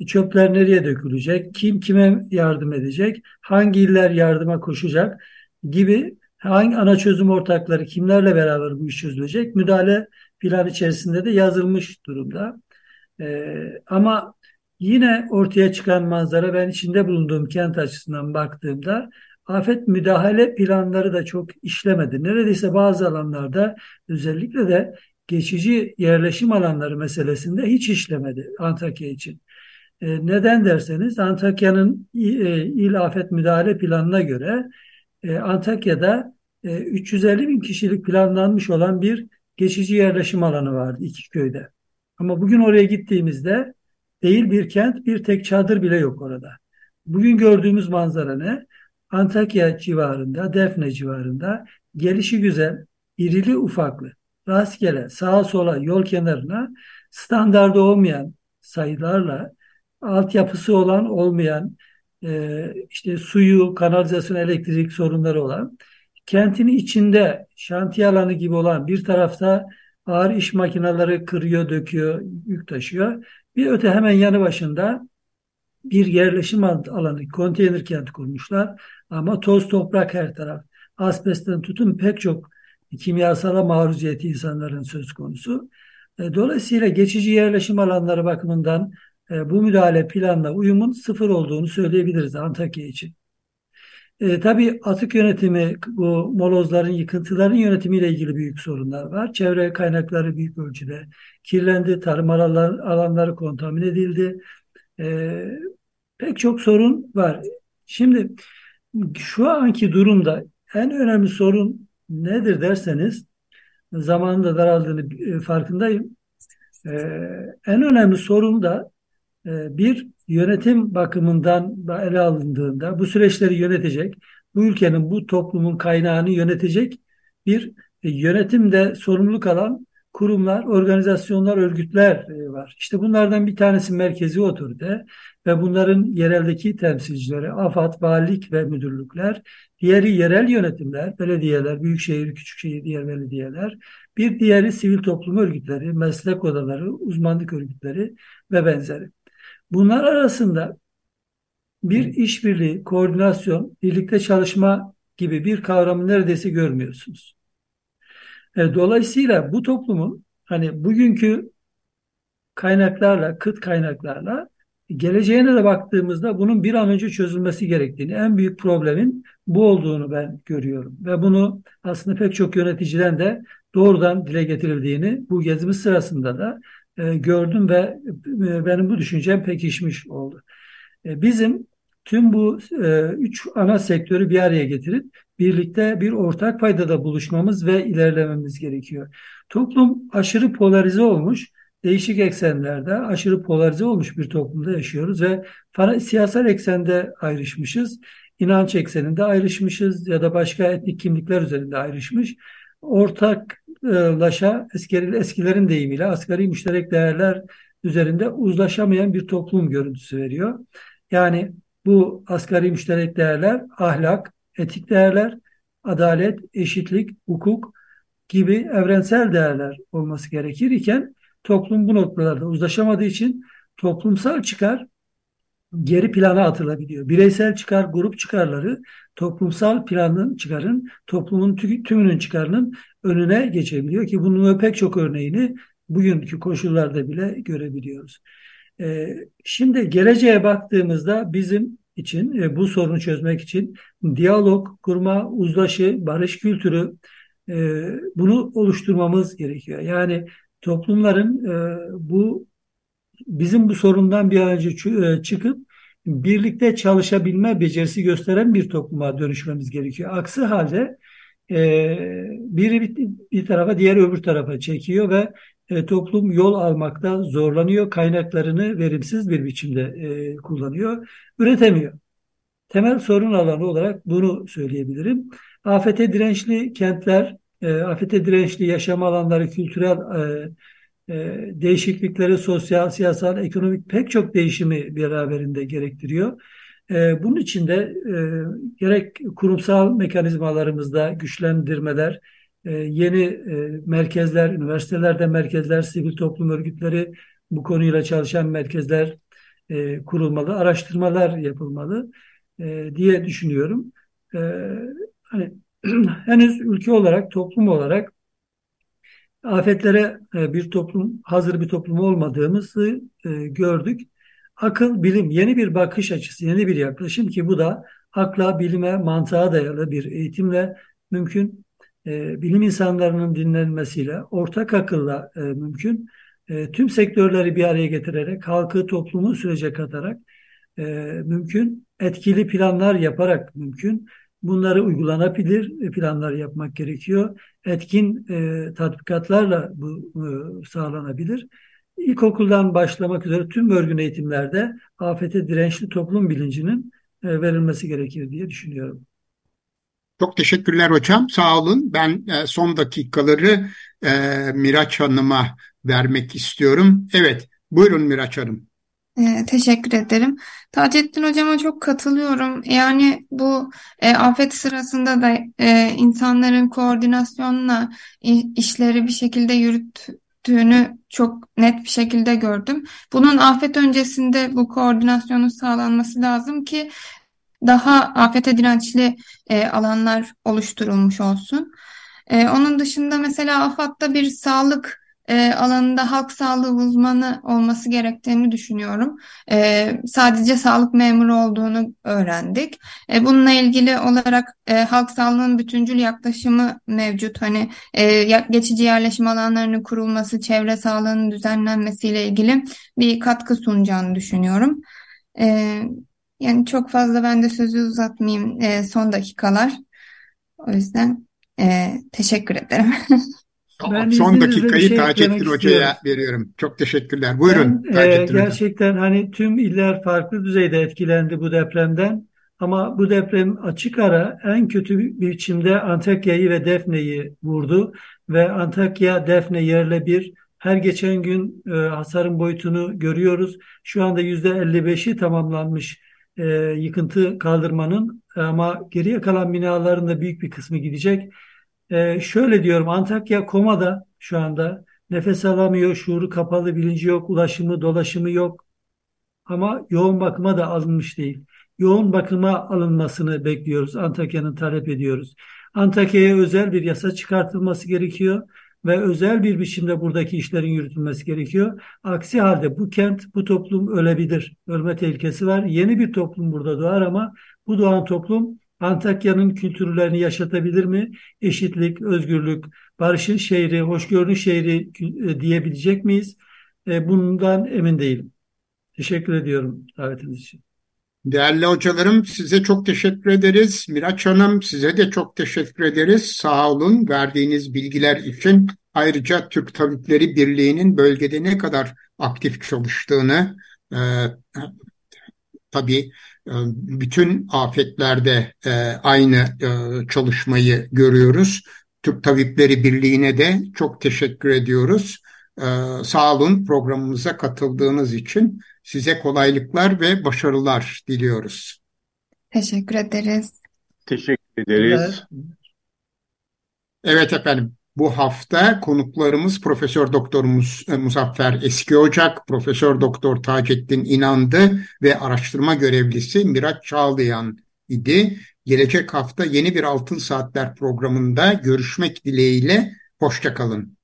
Çöpler nereye dökülecek? Kim kime yardım edecek? Hangi iller yardıma koşacak? Gibi hangi ana çözüm ortakları kimlerle beraber bu iş çözülecek? Müdahale plan içerisinde de yazılmış durumda. Ee, ama yine ortaya çıkan manzara ben içinde bulunduğum kent açısından baktığımda afet müdahale planları da çok işlemedi. Neredeyse bazı alanlarda özellikle de geçici yerleşim alanları meselesinde hiç işlemedi Antakya için. E, neden derseniz Antakya'nın e, il afet müdahale planına göre e, Antakya'da e, 350 bin kişilik planlanmış olan bir geçici yerleşim alanı vardı iki köyde. Ama bugün oraya gittiğimizde değil bir kent bir tek çadır bile yok orada. Bugün gördüğümüz manzara ne? Antakya civarında, Defne civarında gelişi güzel, irili ufaklı, rastgele sağa sola yol kenarına standarda olmayan sayılarla altyapısı olan olmayan, e, işte suyu, kanalizasyon, elektrik sorunları olan, kentin içinde şantiye alanı gibi olan bir tarafta ağır iş makineleri kırıyor, döküyor, yük taşıyor. Bir öte hemen yanı başında bir yerleşim alanı, konteyner kent kurmuşlar. Ama toz toprak her taraf. Asbestten tutun pek çok kimyasala maruziyeti insanların söz konusu. E, dolayısıyla geçici yerleşim alanları bakımından e, bu müdahale planla uyumun sıfır olduğunu söyleyebiliriz Antakya için. E, tabii atık yönetimi, bu molozların, yıkıntıların yönetimiyle ilgili büyük sorunlar var. Çevre kaynakları büyük ölçüde kirlendi, tarım alanları, alanları kontamin edildi. E, pek çok sorun var. Şimdi şu anki durumda en önemli sorun nedir derseniz, zamanında daraldığını e, farkındayım. E, en önemli sorun da e, bir yönetim bakımından ele alındığında bu süreçleri yönetecek, bu ülkenin, bu toplumun kaynağını yönetecek bir e, yönetimde sorumluluk alan kurumlar, organizasyonlar, örgütler e, var. İşte bunlardan bir tanesi merkezi otorite ve bunların yereldeki temsilcileri, AFAD, valilik ve müdürlükler, diğeri yerel yönetimler, belediyeler, büyükşehir, küçükşehir, diğer belediyeler, bir diğeri sivil toplum örgütleri, meslek odaları, uzmanlık örgütleri ve benzeri. Bunlar arasında bir işbirliği, koordinasyon, birlikte çalışma gibi bir kavramı neredeyse görmüyorsunuz. E, dolayısıyla bu toplumun hani bugünkü kaynaklarla, kıt kaynaklarla geleceğine de baktığımızda bunun bir an önce çözülmesi gerektiğini, en büyük problemin bu olduğunu ben görüyorum. Ve bunu aslında pek çok yöneticiden de doğrudan dile getirildiğini bu gezimiz sırasında da e, gördüm ve e, benim bu düşüncem pekişmiş oldu. E, bizim tüm bu e, üç ana sektörü bir araya getirip birlikte bir ortak paydada buluşmamız ve ilerlememiz gerekiyor. Toplum aşırı polarize olmuş, değişik eksenlerde aşırı polarize olmuş bir toplumda yaşıyoruz ve siyasal eksende ayrışmışız, inanç ekseninde ayrışmışız ya da başka etnik kimlikler üzerinde ayrışmış. Ortaklaşa eskilerin deyimiyle asgari müşterek değerler üzerinde uzlaşamayan bir toplum görüntüsü veriyor. Yani bu asgari müşterek değerler ahlak, etik değerler, adalet, eşitlik, hukuk gibi evrensel değerler olması gerekir iken toplum bu noktalarda uzlaşamadığı için toplumsal çıkar geri plana atılabiliyor. Bireysel çıkar, grup çıkarları toplumsal planın çıkarın, toplumun tümünün çıkarının önüne geçebiliyor ki bunun pek çok örneğini bugünkü koşullarda bile görebiliyoruz. Ee, şimdi geleceğe baktığımızda bizim için e, bu sorunu çözmek için diyalog kurma, uzlaşı, barış kültürü e, bunu oluşturmamız gerekiyor. Yani toplumların e, bu bizim bu sorundan bir an önce çıkıp birlikte çalışabilme becerisi gösteren bir topluma dönüşmemiz gerekiyor. Aksi halde biri bir tarafa diğeri öbür tarafa çekiyor ve toplum yol almakta zorlanıyor. Kaynaklarını verimsiz bir biçimde kullanıyor, üretemiyor. Temel sorun alanı olarak bunu söyleyebilirim. Afete dirençli kentler, afete dirençli yaşam alanları, kültürel değişiklikleri, sosyal, siyasal, ekonomik pek çok değişimi beraberinde gerektiriyor. bunun için de gerek kurumsal mekanizmalarımızda güçlendirmeler, yeni e, merkezler, üniversitelerde merkezler, sivil toplum örgütleri bu konuyla çalışan merkezler e, kurulmalı, araştırmalar yapılmalı e, diye düşünüyorum. Hani henüz ülke olarak, toplum olarak afetlere bir toplum, hazır bir toplum olmadığımızı gördük. Akıl, bilim, yeni bir bakış açısı, yeni bir yaklaşım ki bu da akla, bilime, mantığa dayalı bir eğitimle mümkün e, bilim insanlarının dinlenmesiyle, ortak akılla e, mümkün. E, tüm sektörleri bir araya getirerek, halkı, toplumu sürece katarak mümkün. Etkili planlar yaparak mümkün. Bunları uygulanabilir planlar yapmak gerekiyor. Etkin tatbikatlarla bu e, sağlanabilir. İlkokuldan başlamak üzere tüm örgün eğitimlerde afete dirençli toplum bilincinin verilmesi gerekir diye düşünüyorum. Çok teşekkürler hocam. Sağ olun. Ben e, son dakikaları e, Miraç Hanım'a vermek istiyorum. Evet, buyurun Miraç Hanım. Ee, teşekkür ederim. Taceddin Hocama çok katılıyorum. Yani bu e, afet sırasında da e, insanların koordinasyonla işleri bir şekilde yürüttüğünü çok net bir şekilde gördüm. Bunun afet öncesinde bu koordinasyonun sağlanması lazım ki daha afete dirençli e, alanlar oluşturulmuş olsun. E, onun dışında mesela AFAD'da bir sağlık e, alanında halk sağlığı uzmanı olması gerektiğini düşünüyorum. E, sadece sağlık memuru olduğunu öğrendik. E, bununla ilgili olarak e, halk sağlığının bütüncül yaklaşımı mevcut. Hani e, geçici yerleşim alanlarının kurulması, çevre sağlığının düzenlenmesiyle ilgili bir katkı sunacağını düşünüyorum. E, yani çok fazla ben de sözü uzatmayayım e, son dakikalar. O yüzden e, teşekkür ederim. Ben Son dakikayı şey Taceddin Hoca'ya veriyorum. Çok teşekkürler. Buyurun ben, e, Gerçekten hani tüm iller farklı düzeyde etkilendi bu depremden. Ama bu deprem açık ara en kötü bir biçimde Antakya'yı ve Defne'yi vurdu. Ve Antakya, Defne yerle bir. Her geçen gün e, hasarın boyutunu görüyoruz. Şu anda %55'i tamamlanmış e, yıkıntı kaldırmanın ama geriye kalan binaların da büyük bir kısmı gidecek. E, şöyle diyorum Antakya komada şu anda nefes alamıyor, şuuru kapalı, bilinci yok, ulaşımı, dolaşımı yok. Ama yoğun bakıma da alınmış değil. Yoğun bakıma alınmasını bekliyoruz. Antakya'nın talep ediyoruz. Antakya'ya özel bir yasa çıkartılması gerekiyor ve özel bir biçimde buradaki işlerin yürütülmesi gerekiyor. Aksi halde bu kent, bu toplum ölebilir. Ölme tehlikesi var. Yeni bir toplum burada doğar ama bu doğan toplum Antakya'nın kültürlerini yaşatabilir mi? Eşitlik, özgürlük, barışın şehri, hoşgörünün şehri e, diyebilecek miyiz? E, bundan emin değilim. Teşekkür ediyorum davetiniz için. Değerli hocalarım size çok teşekkür ederiz. Miraç Hanım size de çok teşekkür ederiz. Sağ olun verdiğiniz bilgiler için. Ayrıca Türk Tabipleri Birliği'nin bölgede ne kadar aktif çalıştığını e, tabii e, bütün afetlerde e, aynı e, çalışmayı görüyoruz. Türk Tabipleri Birliği'ne de çok teşekkür ediyoruz. E, sağ olun programımıza katıldığınız için. Size kolaylıklar ve başarılar diliyoruz. Teşekkür ederiz. Teşekkür ederiz. Evet efendim. Bu hafta konuklarımız Profesör Doktorumuz e, Muzaffer Eski Ocak, Profesör Doktor Taceddin İnandı ve araştırma görevlisi Miraç Çağlayan idi. Gelecek hafta yeni bir Altın Saatler programında görüşmek dileğiyle. Hoşçakalın.